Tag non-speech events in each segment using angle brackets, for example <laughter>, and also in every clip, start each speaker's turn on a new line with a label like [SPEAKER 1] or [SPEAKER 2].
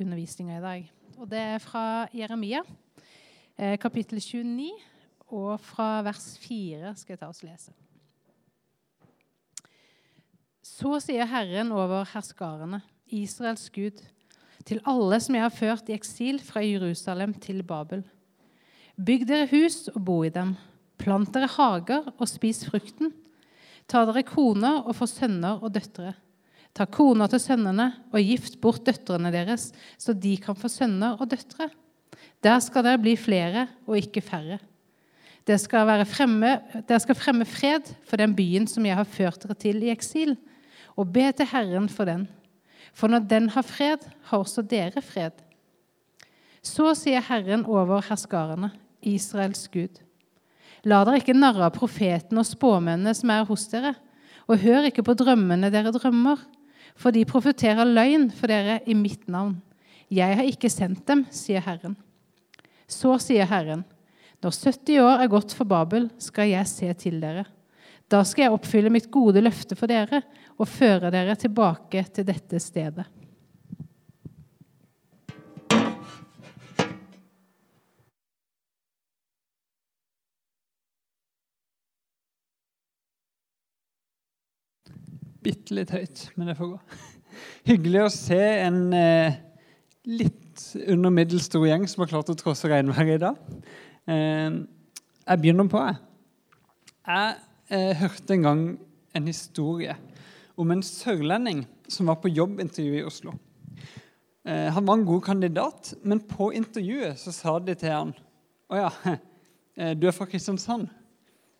[SPEAKER 1] undervisninga i dag. Og det er fra Jeremia, eh, kapittel 29, og fra vers 4 skal jeg ta oss lese. Så sier Herren over herskarene, Israels Gud, til alle som jeg har ført i eksil fra Jerusalem til Babel. Bygg dere hus og bo i dem. Plant dere hager og spis frukten. Ta dere koner og få sønner og døtre. Ta kona til sønnene og gift bort døtrene deres, så de kan få sønner og døtre. Der skal dere bli flere og ikke færre. Dere skal, fremme, dere skal fremme fred for den byen som jeg har ført dere til i eksil, og be til Herren for den. For når den har fred, har også dere fred. Så sier Herren over herskarene, Israels Gud. La dere ikke narre av profetene og spåmennene som er hos dere, og hør ikke på drømmene dere drømmer, for de profeterer løgn for dere i mitt navn. Jeg har ikke sendt dem, sier Herren. Så sier Herren, når 70 år er gått for Babel, skal jeg se til dere. Da skal jeg oppfylle mitt gode løfte for dere og føre dere tilbake til dette stedet.
[SPEAKER 2] Bitte litt høyt, men det får gå. Hyggelig å se en eh, litt under middels stor gjeng som har klart å trosse regnværet i dag. Eh, jeg begynner på, jeg. Jeg eh, hørte en gang en historie om en sørlending som var på jobbintervju i Oslo. Eh, han var en god kandidat, men på intervjuet så sa de til han Å ja, <laughs> eh, du er fra Kristiansand.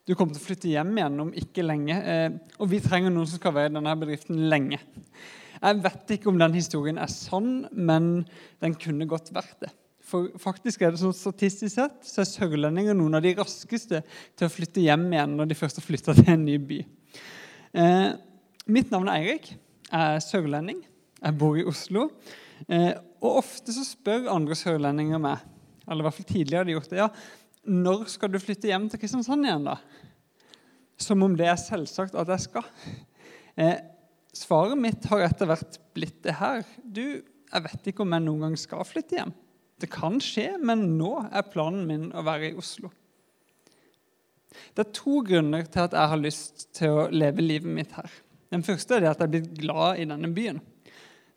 [SPEAKER 2] Du kommer til å flytte hjem igjen om ikke lenge. Eh, og vi trenger noen som skal være i denne bedriften lenge. Jeg vet ikke om den historien er sann, men den kunne godt vært det. For faktisk er det sånn Statistisk sett så er sørlendinger noen av de raskeste til å flytte hjem igjen når de først har flytta til en ny by. Eh, mitt navn er Eirik. Jeg er sørlending. Jeg bor i Oslo. Eh, og ofte så spør andre sørlendinger meg, eller i hvert fall tidligere har de gjort det, ja, når skal du flytte hjem til Kristiansand igjen, da? Som om det er selvsagt at jeg skal. Eh, svaret mitt har etter hvert blitt det her. Du, jeg vet ikke om jeg noen gang skal flytte hjem. Det kan skje, men nå er planen min å være i Oslo. Det er to grunner til at jeg har lyst til å leve livet mitt her. Den første er at jeg er blitt glad i denne byen.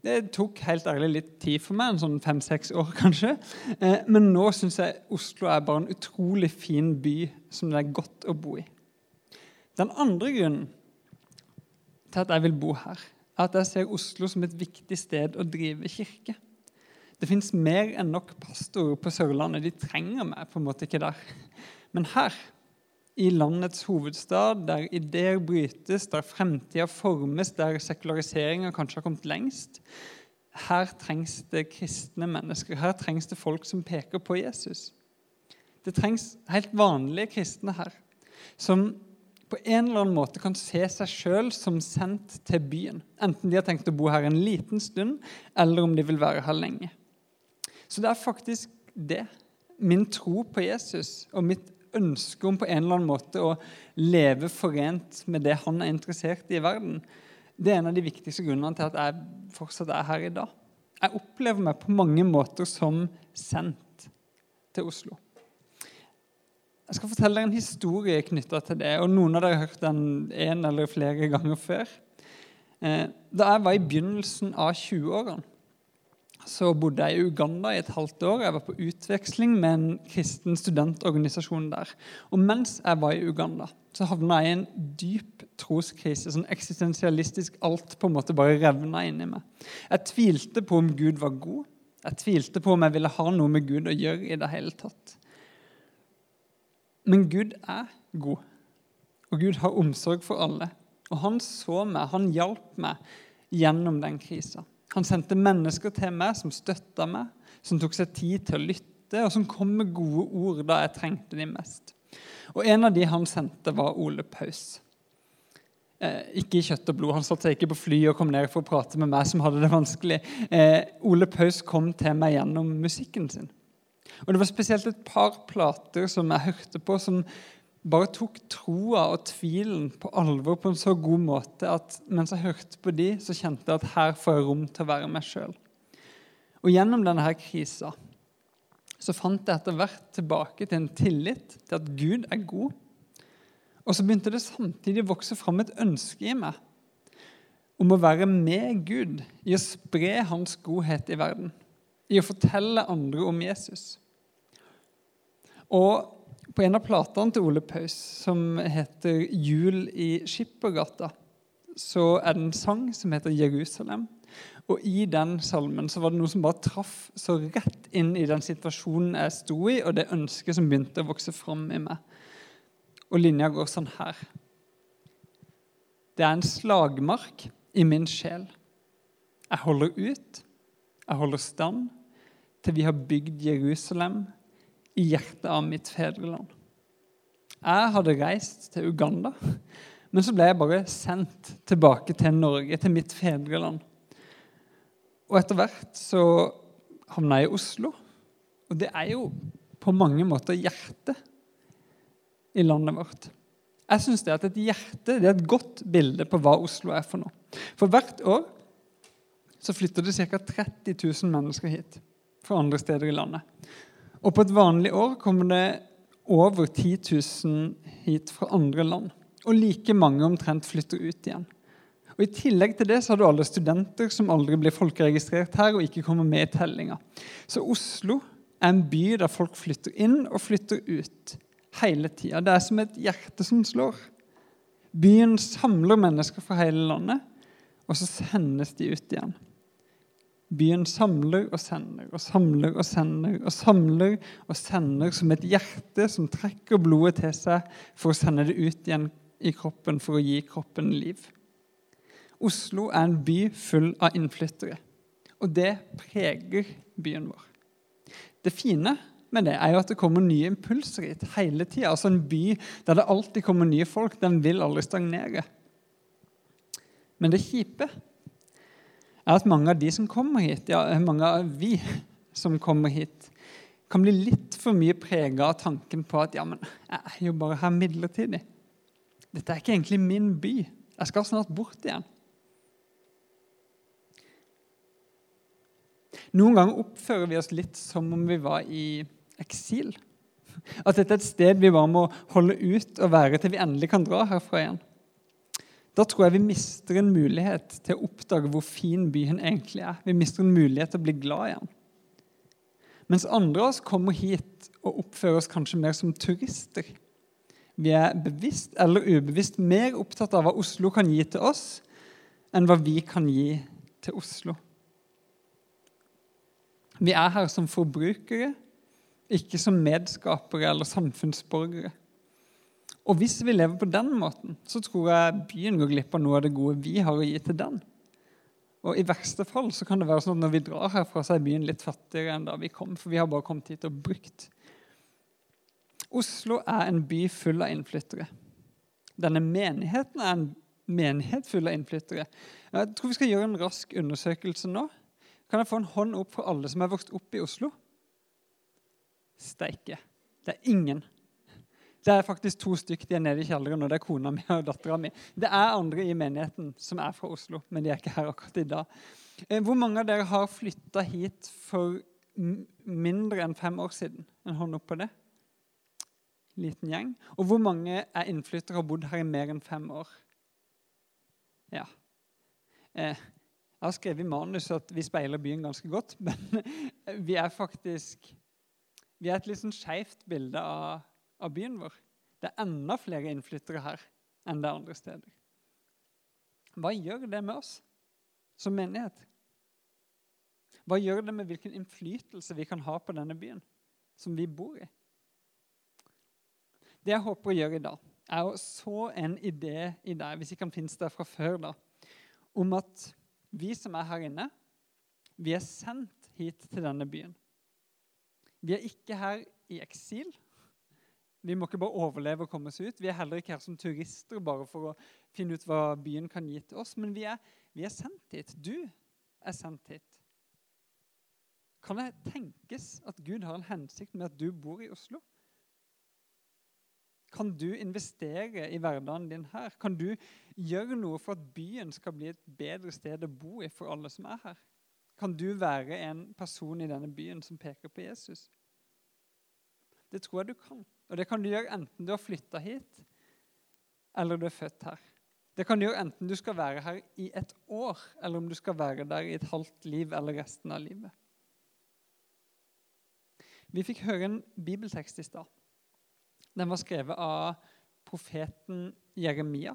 [SPEAKER 2] Det tok helt ærlig litt tid for meg, en sånn fem-seks år <laughs> kanskje. Eh, men nå syns jeg Oslo er bare en utrolig fin by som det er godt å bo i. Den andre grunnen til at jeg vil bo her, er at jeg ser Oslo som et viktig sted å drive kirke. Det fins mer enn nok pastorer på Sørlandet. De trenger meg på en måte ikke der. Men her i landets hovedstad, der ideer brytes, der fremtida formes, der sekulariseringa kanskje har kommet lengst. Her trengs det kristne mennesker. Her trengs det folk som peker på Jesus. Det trengs helt vanlige kristne her, som på en eller annen måte kan se seg sjøl som sendt til byen. Enten de har tenkt å bo her en liten stund, eller om de vil være her lenge. Så det er faktisk det. Min tro på Jesus og mitt ønske om på en eller annen måte å leve forent med det han er interessert i i verden, det er en av de viktigste grunnene til at jeg fortsatt er her i dag. Jeg opplever meg på mange måter som sendt til Oslo. Jeg skal fortelle dere en historie knytta til det. og Noen av dere har hørt den en eller flere ganger før. Eh, da jeg var i begynnelsen av 20-årene, så bodde jeg i Uganda i et halvt år. Jeg var på utveksling med en kristen studentorganisasjon der. Og mens jeg var i Uganda, så havna jeg i en dyp troskrise. sånn Eksistensialistisk. Alt på en måte bare revna inni meg. Jeg tvilte på om Gud var god. Jeg tvilte på om jeg ville ha noe med Gud å gjøre i det hele tatt. Men Gud er god, og Gud har omsorg for alle. Og han så meg, han hjalp meg gjennom den krisa. Han sendte mennesker til meg som støtta meg, som tok seg tid til å lytte, og som kom med gode ord da jeg trengte de mest. Og En av de han sendte, var Ole Paus. Eh, ikke i kjøtt og blod. Han satte seg ikke på fly og kom ned for å prate med meg som hadde det vanskelig. Eh, Ole Paus kom til meg gjennom musikken sin. Og Det var spesielt et par plater som jeg hørte på, som bare tok troa og tvilen på alvor på en så god måte at mens jeg hørte på de, så kjente jeg at her får jeg rom til å være meg sjøl. Og gjennom denne her krisa så fant jeg etter hvert tilbake til en tillit til at Gud er god. Og så begynte det samtidig å vokse fram et ønske i meg om å være med Gud i å spre hans godhet i verden. I å fortelle andre om Jesus. Og på en av platene til Ole Paus, som heter 'Jul i Skippergata', så er det en sang som heter 'Jerusalem'. Og i den salmen så var det noe som bare traff så rett inn i den situasjonen jeg sto i, og det ønsket som begynte å vokse fram i meg. Og linja går sånn her. Det er en slagmark i min sjel. Jeg holder ut, jeg holder stand, til vi har bygd Jerusalem i hjertet av mitt fedreland. Jeg hadde reist til Uganda, men så ble jeg bare sendt tilbake til Norge, til mitt fedreland. Og etter hvert så havna jeg i Oslo. Og det er jo på mange måter hjertet i landet vårt. Jeg syns det at et hjerte det er et godt bilde på hva Oslo er for noe. For hvert år så flytter det ca. 30 000 mennesker hit fra andre steder i landet. Og på et vanlig år kommer det over 10 000 hit fra andre land. Og like mange omtrent flytter ut igjen. Og I tillegg til det så har du alle studenter som aldri blir folkeregistrert her og ikke kommer med i tellinga. Så Oslo er en by der folk flytter inn og flytter ut hele tida. Det er som et hjerte som slår. Byen samler mennesker fra hele landet, og så sendes de ut igjen. Byen samler og sender og samler og sender og samler og sender som et hjerte som trekker blodet til seg for å sende det ut igjen i kroppen for å gi kroppen liv. Oslo er en by full av innflyttere, og det preger byen vår. Det fine med det er jo at det kommer nye impulser hit hele tida. Altså en by der det alltid kommer nye folk, den vil aldri stagnere. Men det kjipe er at mange av de som kommer hit, ja, mange av vi som kommer hit, kan bli litt for mye prega av tanken på at ja, men jeg er jo bare her midlertidig. Dette er ikke egentlig min by. Jeg skal snart bort igjen. Noen ganger oppfører vi oss litt som om vi var i eksil. At dette er et sted vi bare må holde ut og være til vi endelig kan dra herfra igjen. Da tror jeg vi mister en mulighet til å oppdage hvor fin byen egentlig er. Vi mister en mulighet til å bli glad i den. Mens andre av oss kommer hit og oppfører oss kanskje mer som turister. Vi er bevisst eller ubevisst mer opptatt av hva Oslo kan gi til oss, enn hva vi kan gi til Oslo. Vi er her som forbrukere, ikke som medskapere eller samfunnsborgere. Og hvis vi lever på den måten, så tror jeg byen går glipp av noe av det gode vi har å gi til den. Og I verste fall så kan det være sånn at når vi drar herfra, så er byen litt fattigere enn da vi kom. For vi har bare kommet hit og brukt. Oslo er en by full av innflyttere. Denne menigheten er en menighet full av innflyttere. Jeg tror vi skal gjøre en rask undersøkelse nå. Kan jeg få en hånd opp for alle som er vokst opp i Oslo? Steike. Det er ingen. Det er faktisk to stykker de er nede i kjelleren, og det er kona mi og dattera mi. Det er andre i menigheten som er fra Oslo, men de er ikke her akkurat i dag. Eh, hvor mange av dere har flytta hit for mindre enn fem år siden? En hånd opp på det. Liten gjeng. Og hvor mange er innflyttere og har bodd her i mer enn fem år? Ja. Eh, jeg har skrevet i manus at vi speiler byen ganske godt, <laughs> men vi er faktisk Vi er et litt sånn skeivt bilde av av byen vår. Det er enda flere innflyttere her enn det er andre steder. Hva gjør det med oss som menighet? Hva gjør det med hvilken innflytelse vi kan ha på denne byen som vi bor i? Det jeg håper å gjøre i dag, er å så en idé i deg, hvis ikke den finnes der fra før, da, om at vi som er her inne, vi er sendt hit til denne byen. Vi er ikke her i eksil. Vi må ikke bare overleve og komme oss ut. Vi er heller ikke her som turister bare for å finne ut hva byen kan gi til oss. Men vi er, vi er sendt hit. Du er sendt hit. Kan det tenkes at Gud har en hensikt med at du bor i Oslo? Kan du investere i hverdagen din her? Kan du gjøre noe for at byen skal bli et bedre sted å bo i for alle som er her? Kan du være en person i denne byen som peker på Jesus? Det tror jeg du kan. Og det kan du gjøre enten du har flytta hit, eller du er født her. Det kan du gjøre enten du skal være her i et år, eller om du skal være der i et halvt liv eller resten av livet. Vi fikk høre en bibeltekst i stad. Den var skrevet av profeten Jeremia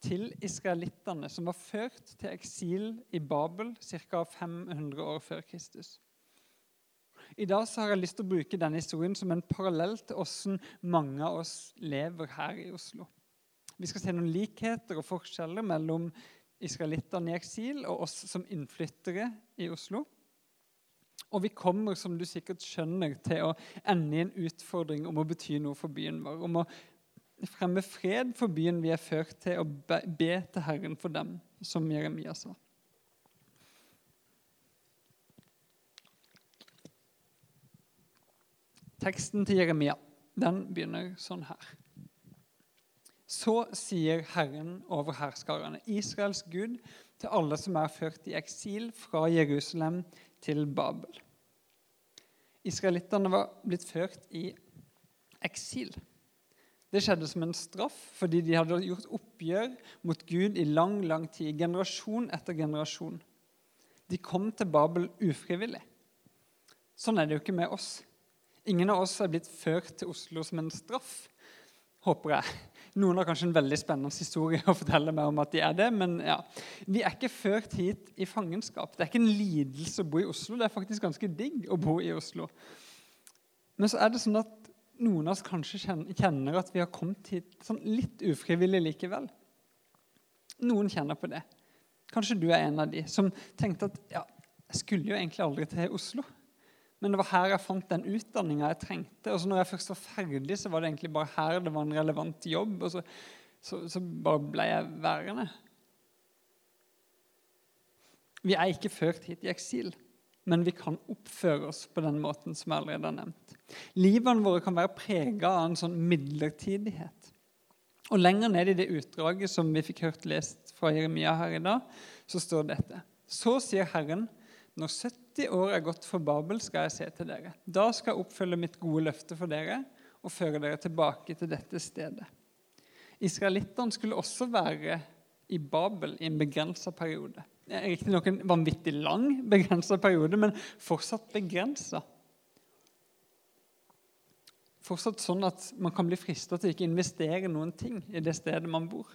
[SPEAKER 2] til israelittene, som var ført til eksil i Babel ca. 500 år før Kristus. I dag har jeg lyst til å bruke denne historien som en parallell til hvordan mange av oss lever her i Oslo. Vi skal se noen likheter og forskjeller mellom israelittene i eksil og oss som innflyttere i Oslo. Og vi kommer, som du sikkert skjønner, til å ende i en utfordring om å bety noe for byen vår. Om å fremme fred for byen vi er ført til, og be til Herren for dem, som Jeremia sa. Teksten til Jeremia den begynner sånn her. Så sier Herren over herskarene, Israels Gud, til alle som er ført i eksil fra Jerusalem til Babel. Israelittene var blitt ført i eksil. Det skjedde som en straff fordi de hadde gjort oppgjør mot Gud i lang, lang tid, generasjon etter generasjon. De kom til Babel ufrivillig. Sånn er det jo ikke med oss. Ingen av oss er blitt ført til Oslo som en straff, håper jeg. Noen har kanskje en veldig spennende historie å fortelle meg om at de er det, men ja. Vi er ikke ført hit i fangenskap. Det er ikke en lidelse å bo i Oslo. Det er faktisk ganske digg å bo i Oslo. Men så er det sånn at noen av oss kanskje kjenner at vi har kommet hit sånn litt ufrivillig likevel. Noen kjenner på det. Kanskje du er en av de som tenkte at ja, jeg skulle jo egentlig aldri til Oslo. Men det var her jeg fant den utdanninga jeg trengte. Og så når jeg først var ferdig, så var det egentlig bare her det var en relevant jobb. Og så, så, så bare ble jeg værende. Vi er ikke ført hit i eksil, men vi kan oppføre oss på den måten som jeg allerede har nevnt. Livene våre kan være prega av en sånn midlertidighet. Og Lenger ned i det utdraget som vi fikk hørt lest fra Jeremia her i dag, så står dette. Så sier Herren, når 70 år er gått for Babel, skal jeg se til dere. Da skal jeg oppfylle mitt gode løfte for dere og føre dere tilbake til dette stedet. Israelittene skulle også være i Babel i en begrensa periode. Riktignok en vanvittig lang begrensa periode, men fortsatt begrensa. Fortsatt sånn at man kan bli frista til ikke investere noen ting i det stedet man bor.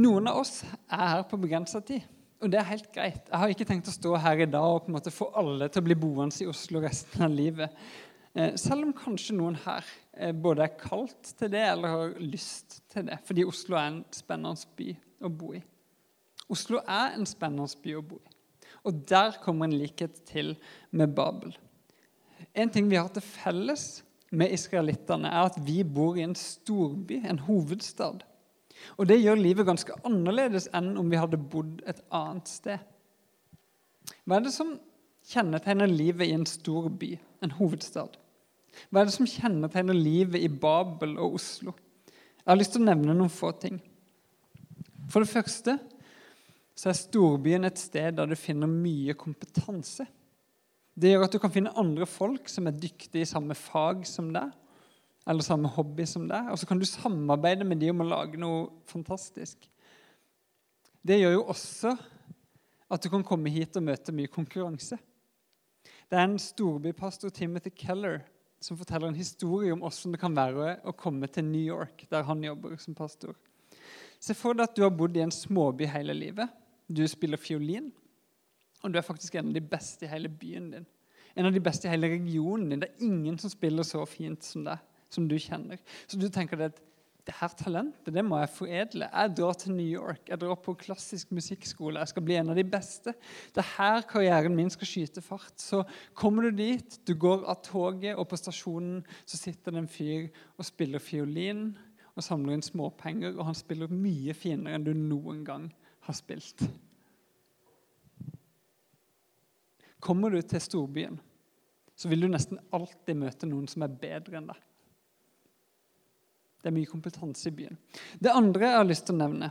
[SPEAKER 2] Noen av oss er her på begrensa tid. Og det er helt greit. Jeg har ikke tenkt å stå her i dag og på en måte få alle til å bli boende i Oslo resten av livet. Eh, selv om kanskje noen her eh, både er kalt til det eller har lyst til det. Fordi Oslo er en spennende by å bo i. Oslo er en spennende by å bo i. Og der kommer en likhet til med Babel. En ting vi har til felles med israelittene, er at vi bor i en storby, en hovedstad. Og det gjør livet ganske annerledes enn om vi hadde bodd et annet sted. Hva er det som kjennetegner livet i en stor by, en hovedstad? Hva er det som kjennetegner livet i Babel og Oslo? Jeg har lyst til å nevne noen få ting. For det første så er storbyen et sted der du finner mye kompetanse. Det gjør at du kan finne andre folk som er dyktige i samme fag som deg eller samme hobby som deg, og så kan du samarbeide med dem om å lage noe fantastisk. Det gjør jo også at du kan komme hit og møte mye konkurranse. Det er en storbypastor, Timothy Keller, som forteller en historie om hvordan det kan være å komme til New York, der han jobber som pastor. Se for deg at du har bodd i en småby hele livet. Du spiller fiolin, og du er faktisk en av de beste i hele byen din. En av de beste i hele regionen din. Det er ingen som spiller så fint som deg som du kjenner. Så du tenker at det her talentet det må jeg foredle. Jeg drar til New York, jeg drar på klassisk musikkskole. Jeg skal bli en av de beste. Det er her karrieren min skal skyte fart. Så kommer du dit, du går av toget, og på stasjonen så sitter det en fyr og spiller fiolin og samler inn småpenger, og han spiller mye finere enn du noen gang har spilt. Kommer du til storbyen, så vil du nesten alltid møte noen som er bedre enn deg. Det er mye kompetanse i byen. Det andre jeg har lyst til å nevne,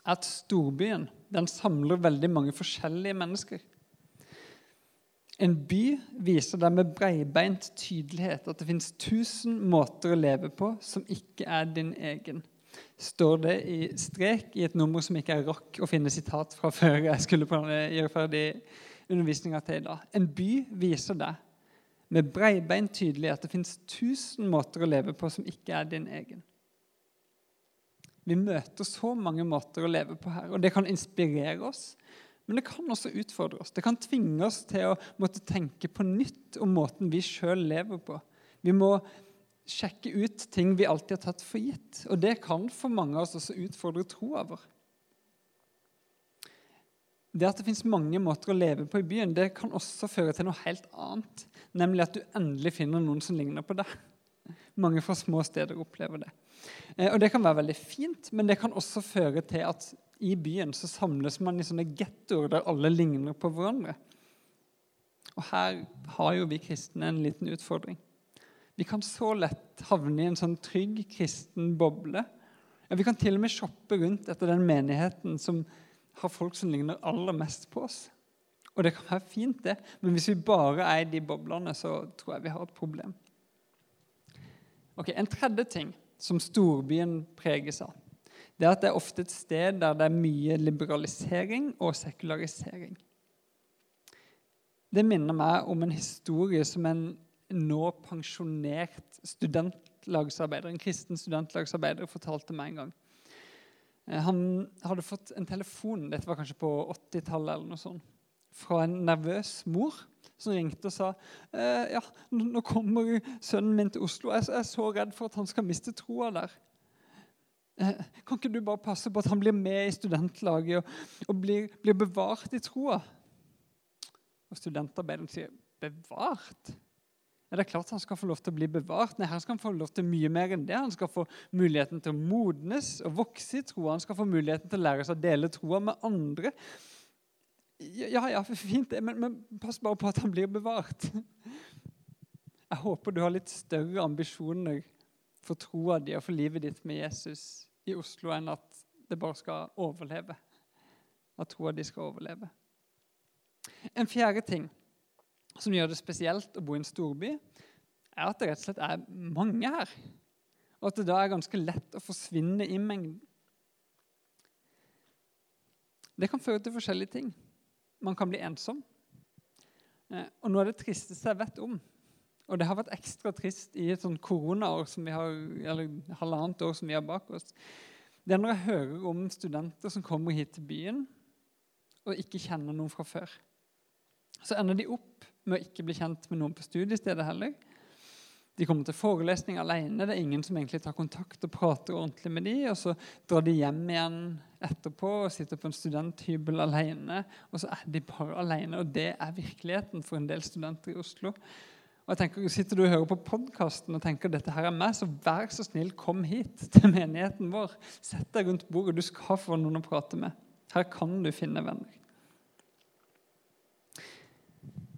[SPEAKER 2] er at storbyen den samler veldig mange forskjellige mennesker. En by viser deg med breibeint tydelighet at det fins tusen måter å leve på som ikke er din egen. Står det i strek i et nummer som ikke jeg rakk å finne sitat fra før jeg skulle gjøre ferdig undervisninga til i dag. En by viser deg med breibeint tydelig at det fins tusen måter å leve på som ikke er din egen. Vi møter så mange måter å leve på her, og det kan inspirere oss. Men det kan også utfordre oss. Det kan tvinge oss til å måtte tenke på nytt om måten vi sjøl lever på. Vi må sjekke ut ting vi alltid har tatt for gitt. Og det kan for mange av oss også utfordre troa vår. Det at det fins mange måter å leve på i byen, det kan også føre til noe helt annet. Nemlig at du endelig finner noen som ligner på deg. Mange fra små steder opplever det. Eh, og Det kan være veldig fint, men det kan også føre til at i byen så samles man i sånne gettoer der alle ligner på hverandre. Og Her har jo vi kristne en liten utfordring. Vi kan så lett havne i en sånn trygg kristen boble. Ja, vi kan til og med shoppe rundt etter den menigheten som har folk som ligner aller mest på oss. Og det kan være fint, det, men hvis vi bare er i de boblene, så tror jeg vi har et problem. Ok, En tredje ting som storbyen preges av, det er at det er ofte et sted der det er mye liberalisering og sekularisering. Det minner meg om en historie som en nå pensjonert studentlagsarbeider, en kristen studentlagsarbeider fortalte meg en gang. Eh, han hadde fått en telefon dette var kanskje på 80-tallet eller noe sånt, fra en nervøs mor som ringte og sa eh, ja, nå kommer sønnen min til Oslo. Jeg er så redd for at han skal miste troa der. Eh, kan ikke du bare passe på at han blir med i studentlaget og, og blir, blir, bevart i troa? Og studentarbeideren sier bevart? Ja, det er klart han skal få lov til å bli bevart. Nei, her skal han få lov til mye mer enn det. Han skal få muligheten til å modnes og vokse i troa. Han skal få muligheten til å lære seg å dele troa med andre. Ja, ja, fint det, men, men, pass bare på at han blir bevart. Jeg håper du har litt større ambisjoner for troa di og for livet ditt med Jesus i Oslo enn at det bare skal overleve. At troa di skal overleve. En fjerde ting som gjør det spesielt å bo i en storby, er at det rett og slett er mange her. Og at det da er ganske lett å forsvinne i mengden. Det kan føre til forskjellige ting man kan bli ensom. Eh, og noe av det tristeste jeg vet om, og det har vært ekstra trist i et sånt koronaår som vi har, eller halvannet år som vi har bak oss, det er når jeg hører om studenter som kommer hit til byen og ikke kjenner noen fra før. Så ender de opp med å ikke bli kjent med noen på studiestedet heller. De kommer til forelesning alene. Det er ingen som egentlig tar kontakt og prater ordentlig med dem. Og så drar de hjem igjen etterpå og sitter på en studenthybel alene. Og så er de bare alene. Og det er virkeligheten for en del studenter i Oslo. Og jeg tenker, Sitter du og hører på podkasten og tenker dette her er meg, så vær så snill, kom hit til menigheten vår. Sett deg rundt bordet. Du skal få noen å prate med. Her kan du finne venner.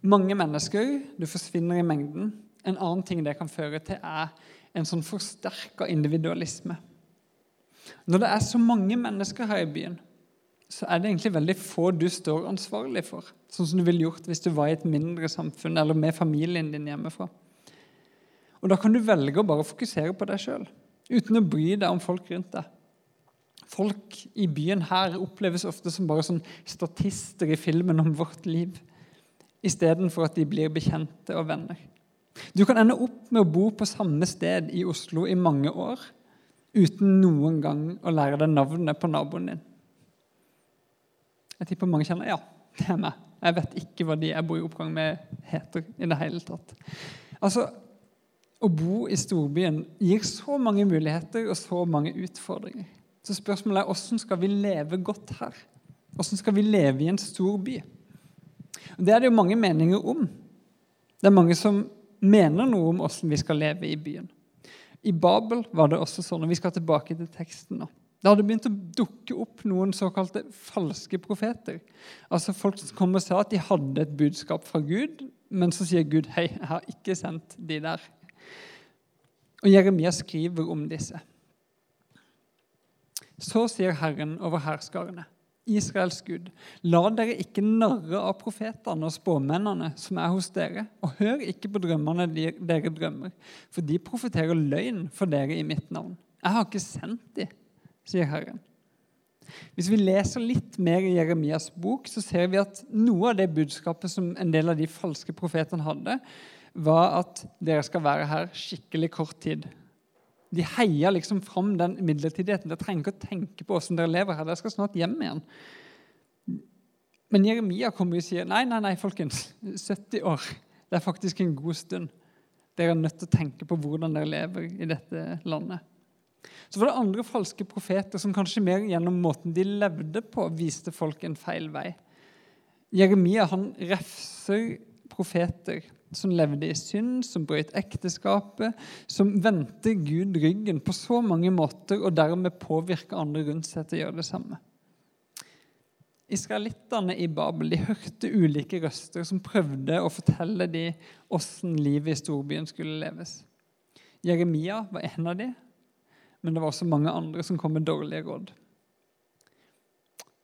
[SPEAKER 2] Mange mennesker. Du forsvinner i mengden. En annen ting det kan føre til, er en sånn forsterka individualisme. Når det er så mange mennesker her i byen, så er det egentlig veldig få du står ansvarlig for. Sånn som du ville gjort hvis du var i et mindre samfunn eller med familien din hjemmefra. Og Da kan du velge å bare fokusere på deg sjøl, uten å bry deg om folk rundt deg. Folk i byen her oppleves ofte som bare sånn statister i filmen om vårt liv, istedenfor at de blir bekjente og venner. Du kan ende opp med å bo på samme sted i Oslo i mange år uten noen gang å lære deg navnet på naboen din. Jeg tipper mange kjenner ja, det er meg. Jeg vet ikke hva de jeg bor i oppgang med, heter i det hele tatt. Altså, Å bo i storbyen gir så mange muligheter og så mange utfordringer. Så spørsmålet er hvordan skal vi leve godt her? Hvordan skal vi leve i en stor by? Det er det jo mange meninger om. Det er mange som mener noe om hvordan vi skal leve i byen. I Babel var det også sånn, og vi skal tilbake til teksten nå. Det hadde begynt å dukke opp noen såkalte falske profeter. Altså Folk som kom og sa at de hadde et budskap fra Gud, men så sier Gud hei, jeg har ikke sendt de der. Og Jeremia skriver om disse. Så sier Herren over hærskarene, Israels Gud, la dere ikke narre av profetene og spåmennene som er hos dere, og hør ikke på drømmene dere drømmer, for de profeterer løgn for dere i mitt navn. Jeg har ikke sendt de, sier Herren. Hvis vi leser litt mer i Jeremias bok, så ser vi at noe av det budskapet som en del av de falske profetene hadde, var at dere skal være her skikkelig kort tid. De heia liksom fram den midlertidigheten. Dere trenger ikke å tenke på hvordan dere lever her. Dere skal snart hjem igjen. Men Jeremia kommer og sier nei, nei, nei, folkens. 70 år. Det er faktisk en god stund. Dere er nødt til å tenke på hvordan dere lever i dette landet. Så var det andre falske profeter som kanskje mer gjennom måten de levde på, viste folk en feil vei. Jeremia han refser profeter som levde i synd, som brøt ekteskapet, som vendte Gud ryggen på så mange måter og dermed påvirka andre rundt seg til å gjøre det samme. Israelittene i Babel de hørte ulike røster som prøvde å fortelle dem hvordan livet i storbyen skulle leves. Jeremia var en av dem, men det var også mange andre som kom med dårlige råd.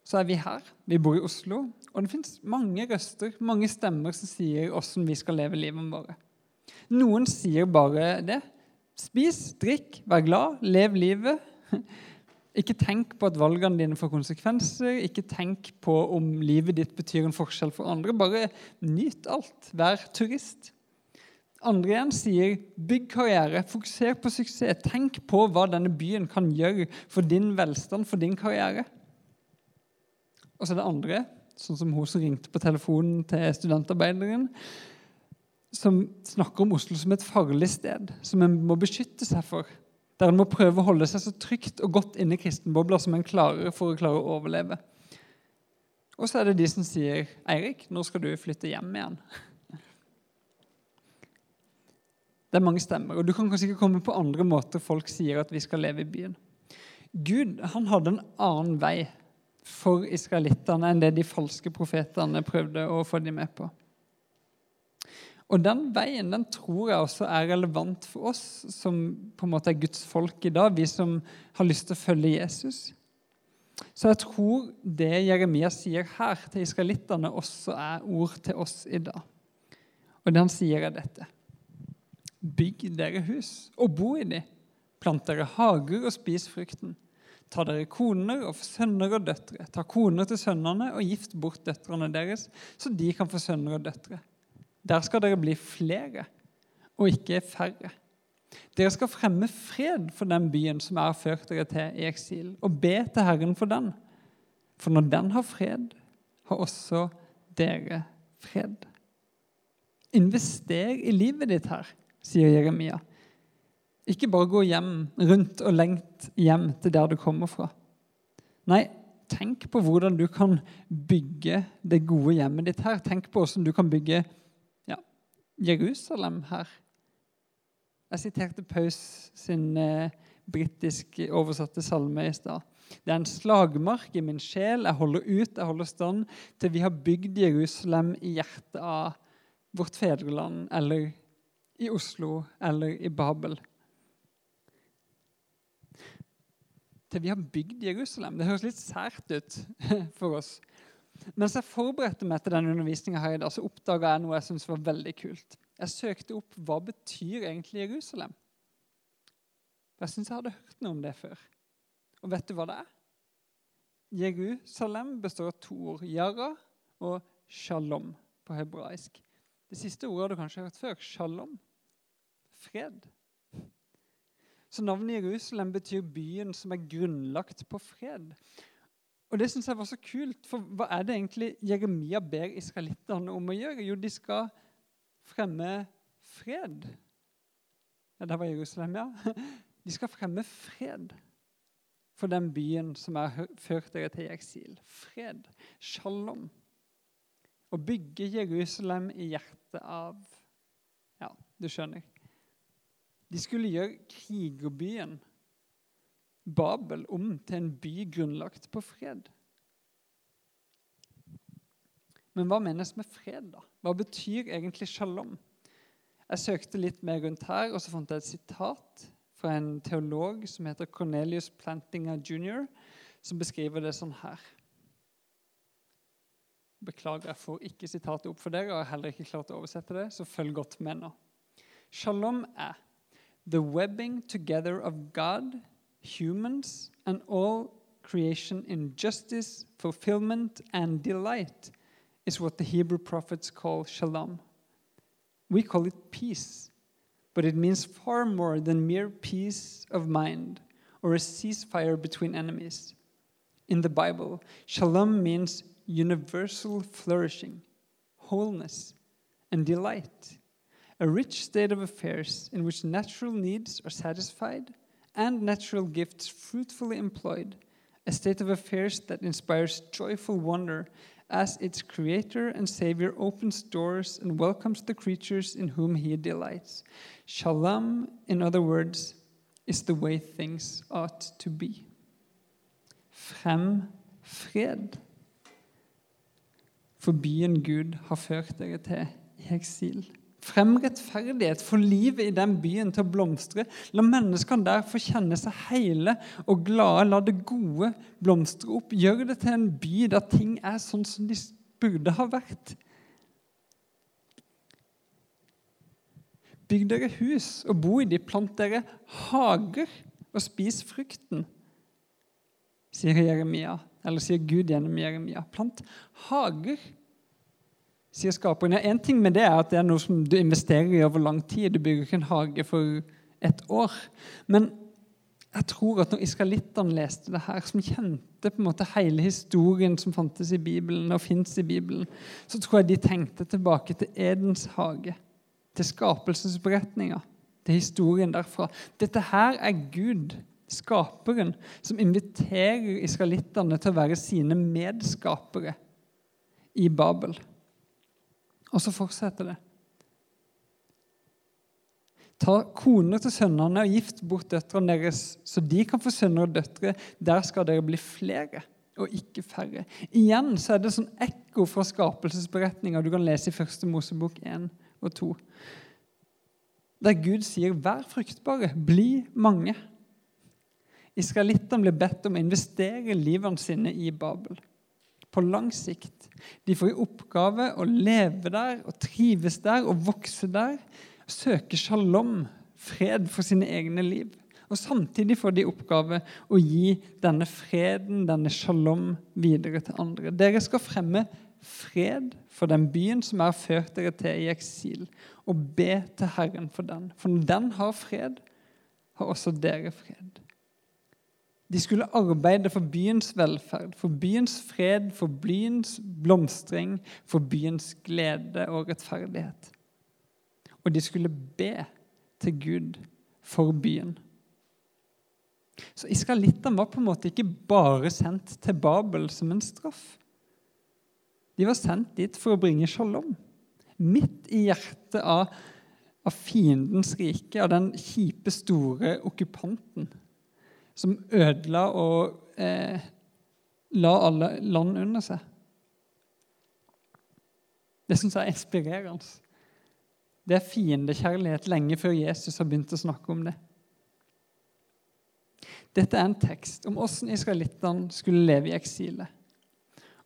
[SPEAKER 2] Så er vi her. Vi bor i Oslo. Og det fins mange røster, mange stemmer, som sier åssen vi skal leve livet vårt. Noen sier bare det. Spis, drikk, vær glad, lev livet. <laughs> Ikke tenk på at valgene dine får konsekvenser. Ikke tenk på om livet ditt betyr en forskjell for andre. Bare nyt alt. Vær turist. Andre igjen sier bygg karriere, fokuser på suksess. Tenk på hva denne byen kan gjøre for din velstand, for din karriere. Og så er det andre, sånn som hun som ringte på telefonen til studentarbeideren, som snakker om Oslo som et farlig sted, som en må beskytte seg for. Der en må prøve å holde seg så trygt og godt inne i kristenbobla som en klarer for å klare å overleve. Og så er det de som sier 'Eirik, nå skal du flytte hjem igjen?' Det er mange stemmer, og du kan kanskje ikke komme på andre måter folk sier at vi skal leve i byen. Gud han hadde en annen vei for israelittene enn det de falske profetene prøvde å få dem med på. Og Den veien den tror jeg også er relevant for oss som på en måte er Guds folk i dag, vi som har lyst til å følge Jesus. Så jeg tror det Jeremia sier her til israelittene, også er ord til oss i dag. Og det han sier, er dette. Bygg dere hus og bo i de. Plant dere hager og spis frukten. Ta dere koner og sønner og døtre. Ta koner til sønnene og gift bort døtrene deres, så de kan få sønner og døtre. Der skal dere bli flere og ikke færre. Dere skal fremme fred for den byen som er ført dere til i eksil, og be til Herren for den. For når den har fred, har også dere fred. Invester i livet ditt her sier Jeremia. Ikke bare gå hjem, rundt og lengt hjem til der du kommer fra. Nei, tenk på hvordan du kan bygge det gode hjemmet ditt her. Tenk på hvordan du kan bygge ja, Jerusalem her. Jeg siterte Paus sin eh, britisk oversatte salme i stad. Det er en slagmark i min sjel. Jeg holder ut, jeg holder stand til vi har bygd Jerusalem i hjertet av vårt fedreland eller i Oslo eller i Babel. Til vi har bygd Jerusalem. Det høres litt sært ut <laughs> for oss. Mens jeg forberedte meg til denne undervisninga her i dag, så oppdaga jeg noe jeg syntes var veldig kult. Jeg søkte opp hva betyr egentlig Jerusalem. Jeg syns jeg hadde hørt noe om det før. Og vet du hva det er? Jerusalem består av to ord. Yara og shalom på hebraisk. Det siste ordet har du kanskje hørt før. Shalom fred. Så navnet Jerusalem betyr byen som er grunnlagt på fred. Og det syns jeg var så kult, for hva er det egentlig Jeremia ber israelittene om å gjøre? Jo, de skal fremme fred. Ja, der var Jerusalem, ja. <laughs> De skal fremme fred for den byen som har ført dere til eksil. Fred. Shalom. Å bygge Jerusalem i hjertet av Ja, du skjønner. De skulle gjøre krigerbyen Babel om til en by grunnlagt på fred. Men hva menes med fred, da? Hva betyr egentlig shalom? Jeg søkte litt mer rundt her, og så fant jeg et sitat fra en teolog som heter Cornelius Plantinga jr., som beskriver det sånn her. Beklager, jeg får ikke sitatet opp for dere, og har heller ikke klart å oversette det, så følg godt med nå. Shalom er the webbing together of God, humans, and all creation in justice, fulfillment, and delight is what the Hebrew prophets call shalom. We call it peace, but it means far more than mere peace of mind or a ceasefire between enemies. In the Bible, shalom means universal flourishing, wholeness, and delight, a rich state of affairs in which natural needs are satisfied and natural gifts fruitfully employed, a state of affairs that inspires joyful wonder as its creator and savior opens doors and welcomes the creatures in whom he delights. Shalom, in other words, is the way things ought to be. Frem fred. For byen Gud har ført dere til i eksil. Frem rettferdighet, få livet i den byen til å blomstre. La menneskene der få kjenne seg hele og glade. La det gode blomstre opp. Gjør det til en by der ting er sånn som de burde ha vært. Bygg dere hus og bo i de. Plant dere hager og spis frukten, sier Jeremia. Eller sier Gud gjennom Jeremia. Plant hager sier skaperen. En ting med det er at det er noe som du investerer i over lang tid. Du bygger ikke en hage for et år. Men jeg tror at når israelittene leste det her, som kjente på en måte hele historien som fantes i Bibelen, og fins i Bibelen, så tror jeg de tenkte tilbake til Edens hage, til skapelsesberetninga, til historien derfra. Dette her er Gud, skaperen, som inviterer israelittene til å være sine medskapere i Babel. Og så fortsetter det. Ta koner til sønnene og gift bort døtrene deres, så de kan få sønner og døtre. Der skal dere bli flere og ikke færre. Igjen så er det sånn ekko fra skapelsesberetninga du kan lese i første Mosebok 1 og 2. Der Gud sier 'vær fruktbare, bli mange'. Israelittene blir bedt om å investere livene sine i Babel på lang sikt. De får i oppgave å leve der og trives der og vokse der. Søke shalom, fred for sine egne liv. Og Samtidig får de oppgave å gi denne freden, denne shalom, videre til andre. Dere skal fremme fred for den byen som er ført dere til i eksil, og be til Herren for den. For når den har fred, har også dere fred. De skulle arbeide for byens velferd, for byens fred, for byens blomstring, for byens glede og rettferdighet. Og de skulle be til Gud for byen. Så israelittene var på en måte ikke bare sendt til Babel som en straff. De var sendt dit for å bringe shalom. Midt i hjertet av, av fiendens rike, av den kjipe, store okkupanten som ødela og eh, la alle land under seg. Det syns jeg er inspirerende. Det er fiendekjærlighet lenge før Jesus har begynt å snakke om det. Dette er en tekst om hvordan israelittene skulle leve i eksilet.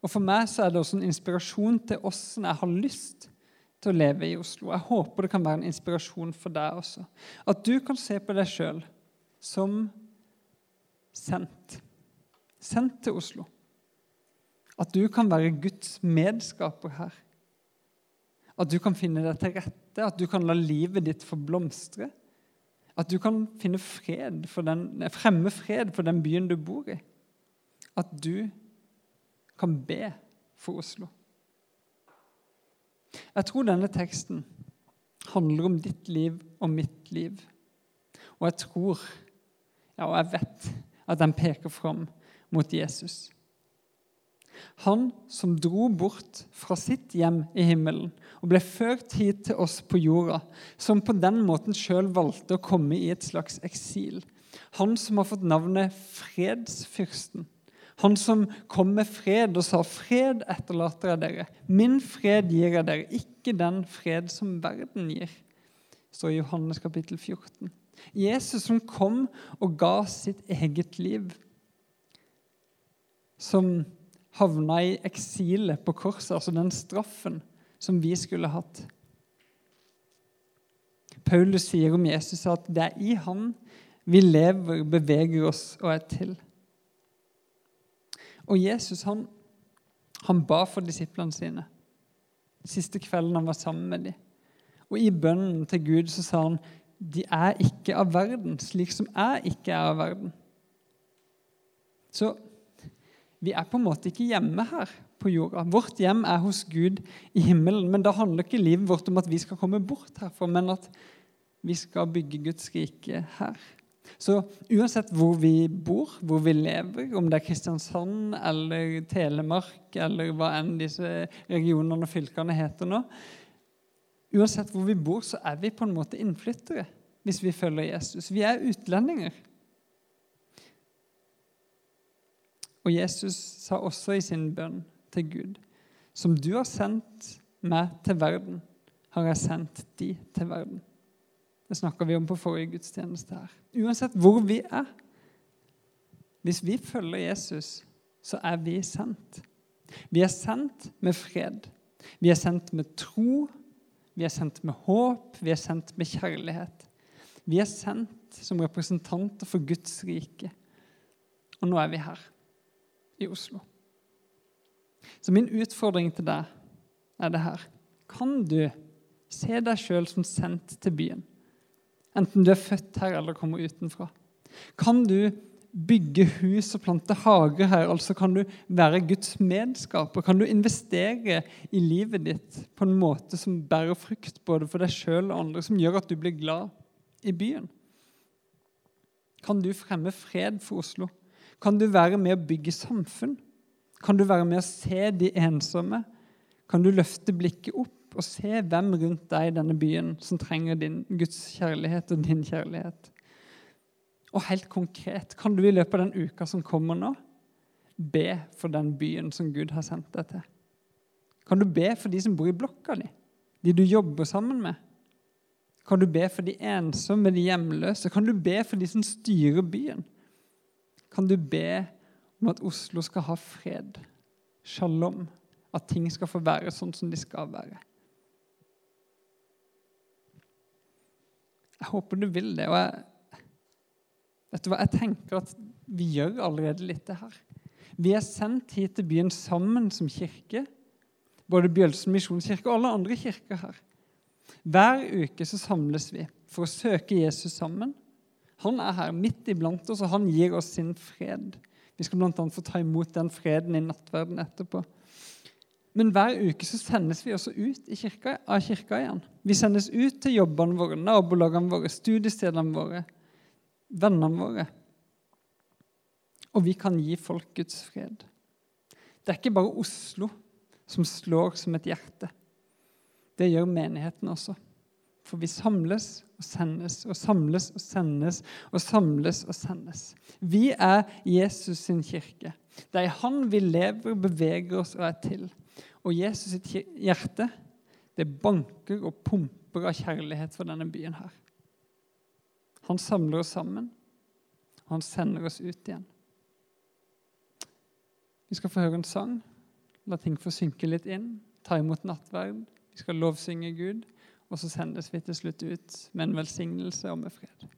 [SPEAKER 2] Og For meg så er det også en inspirasjon til hvordan jeg har lyst til å leve i Oslo. Jeg håper det kan være en inspirasjon for deg også. At du kan se på deg sjøl som sendt. Sendt til Oslo. At du kan være Guds medskaper her. At du kan finne deg til rette, at du kan la livet ditt få blomstre. At du kan finne fred den, fremme fred for den byen du bor i. At du kan be for Oslo. Jeg tror denne teksten handler om ditt liv og mitt liv. Og jeg tror, ja, og jeg vet, at den peker fram mot Jesus. Han som dro bort fra sitt hjem i himmelen og ble ført hit til oss på jorda, som på den måten sjøl valgte å komme i et slags eksil. Han som har fått navnet Fredsfyrsten. Han som kom med fred og sa 'Fred etterlater jeg dere'. 'Min fred gir jeg dere, ikke den fred som verden gir', står i Johannes kapittel 14. Jesus som kom og ga sitt eget liv. Som havna i eksilet på korset, altså den straffen som vi skulle hatt. Paulus sier om Jesus at det er i han vi lever, beveger oss og er til. Og Jesus han, han ba for disiplene sine siste kvelden han var sammen med dem. Og i bønnen til Gud så sa han de er ikke av verden, slik som jeg ikke er av verden. Så vi er på en måte ikke hjemme her på jorda. Vårt hjem er hos Gud i himmelen. Men da handler ikke livet vårt om at vi skal komme bort herfra, men at vi skal bygge Guds rike her. Så uansett hvor vi bor, hvor vi lever, om det er Kristiansand eller Telemark eller hva enn disse regionene og fylkene heter nå Uansett hvor vi bor, så er vi på en måte innflyttere hvis vi følger Jesus. Vi er utlendinger. Og Jesus sa også i sin bønn til Gud Som du har sendt meg til verden, har jeg sendt de til verden. Det snakka vi om på forrige gudstjeneste her. Uansett hvor vi er. Hvis vi følger Jesus, så er vi sendt. Vi er sendt med fred. Vi er sendt med tro. Vi er sendt med håp. Vi er sendt med kjærlighet. Vi er sendt som representanter for Guds rike. Og nå er vi her, i Oslo. Så min utfordring til deg er det her. Kan du se deg sjøl som sendt til byen? enten du er født her eller kommer utenfra? Kan du bygge hus og plante hager her? Altså kan du være Guds medskaper? Kan du investere i livet ditt på en måte som bærer frukt både for deg sjøl og andre, som gjør at du blir glad i byen? Kan du fremme fred for Oslo? Kan du være med å bygge samfunn? Kan du være med å se de ensomme? Kan du løfte blikket opp og se hvem rundt deg i denne byen som trenger din Guds kjærlighet og din kjærlighet. Og helt konkret, kan du i løpet av den uka som kommer nå, be for den byen som Gud har sendt deg til? Kan du be for de som bor i blokka di, de du jobber sammen med? Kan du be for de ensomme, de hjemløse? Kan du be for de som styrer byen? Kan du be om at Oslo skal ha fred, shalom, at ting skal få være sånn som de skal være? Jeg håper du vil det. Og jeg, vet du hva, jeg tenker at vi gjør allerede litt det her. Vi er sendt hit til byen sammen som kirke. Både Bjølsen misjonskirke og alle andre kirker her. Hver uke så samles vi for å søke Jesus sammen. Han er her midt iblant oss, og han gir oss sin fred. Vi skal bl.a. få ta imot den freden i nattverden etterpå. Men hver uke så sendes vi også ut kirka, av kirka igjen. Vi sendes ut til jobbene våre, nabolagene våre, studiestedene våre, vennene våre. Og vi kan gi folk Guds fred. Det er ikke bare Oslo som slår som et hjerte. Det gjør menigheten også. For vi samles og sendes og samles og sendes og samles og sendes. Vi er Jesus sin kirke. Det er Han vi lever, beveger oss og er til. Og Jesus sitt hjerte det banker og pumper av kjærlighet for denne byen her. Han samler oss sammen, og han sender oss ut igjen. Vi skal få høre en sang, la ting få synke litt inn, ta imot nattverd. Vi skal lovsynge Gud, og så sendes vi til slutt ut med en velsignelse og med fred.